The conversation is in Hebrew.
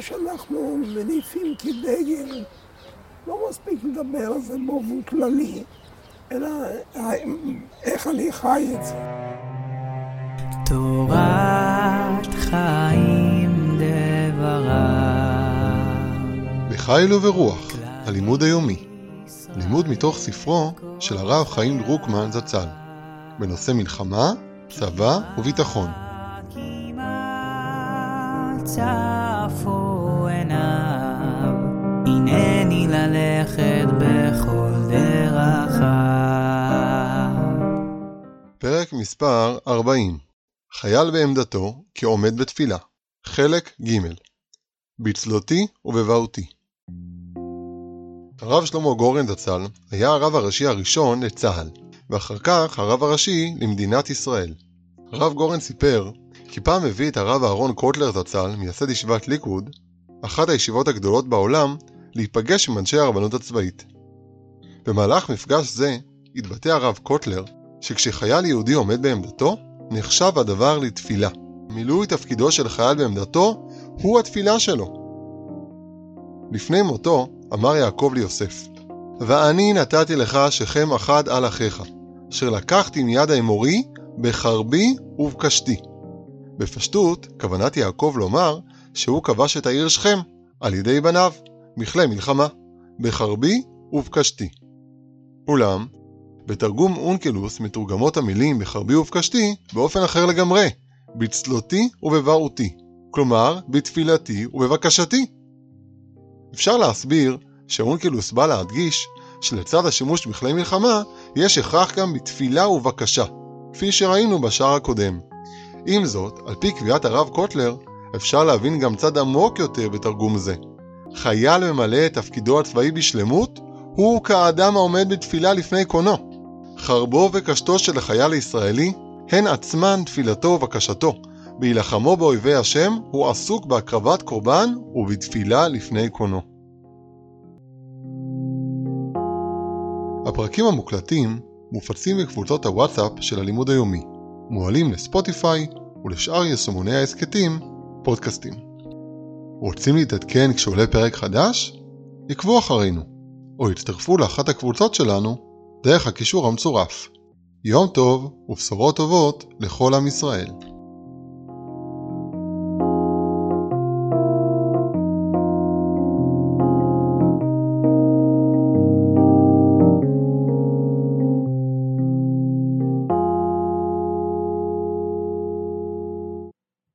שאנחנו מניפים כדגל, לא מספיק לדבר על זה באופן כללי, אלא איך אני חי את זה. תורת חיים דברה בחיל וברוח, הלימוד היומי. לימוד מתוך ספרו של הרב חיים דרוקמן זצ"ל, בנושא מלחמה, צבא וביטחון. צפו עיניו, הנני ללכת בכל דרכיו. פרק מספר 40 חייל בעמדתו כעומד בתפילה. חלק ג' בצלותי ובבאותי. הרב שלמה גורן זצ"ל היה הרב הראשי הראשון לצה"ל, ואחר כך הרב הראשי למדינת ישראל. הרב גורן סיפר כי פעם הביא את הרב אהרון קוטלר זצ"ל, מייסד ישיבת ליקוד, אחת הישיבות הגדולות בעולם, להיפגש עם אנשי הרבנות הצבאית. במהלך מפגש זה התבטא הרב קוטלר שכשחייל יהודי עומד בעמדתו, נחשב הדבר לתפילה. מילוי תפקידו של חייל בעמדתו הוא התפילה שלו. לפני מותו אמר יעקב ליוסף, ואני נתתי לך שכם אחד על אחיך, אשר לקחתי מיד האמורי בחרבי ובקשתי. בפשטות, כוונת יעקב לומר שהוא כבש את העיר שכם על ידי בניו, מכלי מלחמה, בחרבי ובקשתי. אולם, בתרגום אונקלוס מתורגמות המילים בחרבי ובקשתי באופן אחר לגמרי, בצלותי ובבעותי, כלומר בתפילתי ובבקשתי. אפשר להסביר שאונקלוס בא להדגיש שלצד השימוש בכלי מלחמה, יש הכרח גם בתפילה ובקשה, כפי שראינו בשער הקודם. עם זאת, על פי קביעת הרב קוטלר, אפשר להבין גם צד עמוק יותר בתרגום זה. חייל ממלא את תפקידו הצבאי בשלמות, הוא כאדם העומד בתפילה לפני קונו. חרבו וקשתו של החייל הישראלי הן עצמן תפילתו ובקשתו. בהילחמו באויבי השם, הוא עסוק בהקרבת קורבן ובתפילה לפני קונו. הפרקים המוקלטים מופצים בקבוצות הוואטסאפ של הלימוד היומי, מועלים לספוטיפיי ולשאר יישומוני ההסכתים, פודקאסטים. רוצים להתעדכן כשעולה פרק חדש? עקבו אחרינו, או הצטרפו לאחת הקבוצות שלנו דרך הקישור המצורף. יום טוב ובשורות טובות לכל עם ישראל.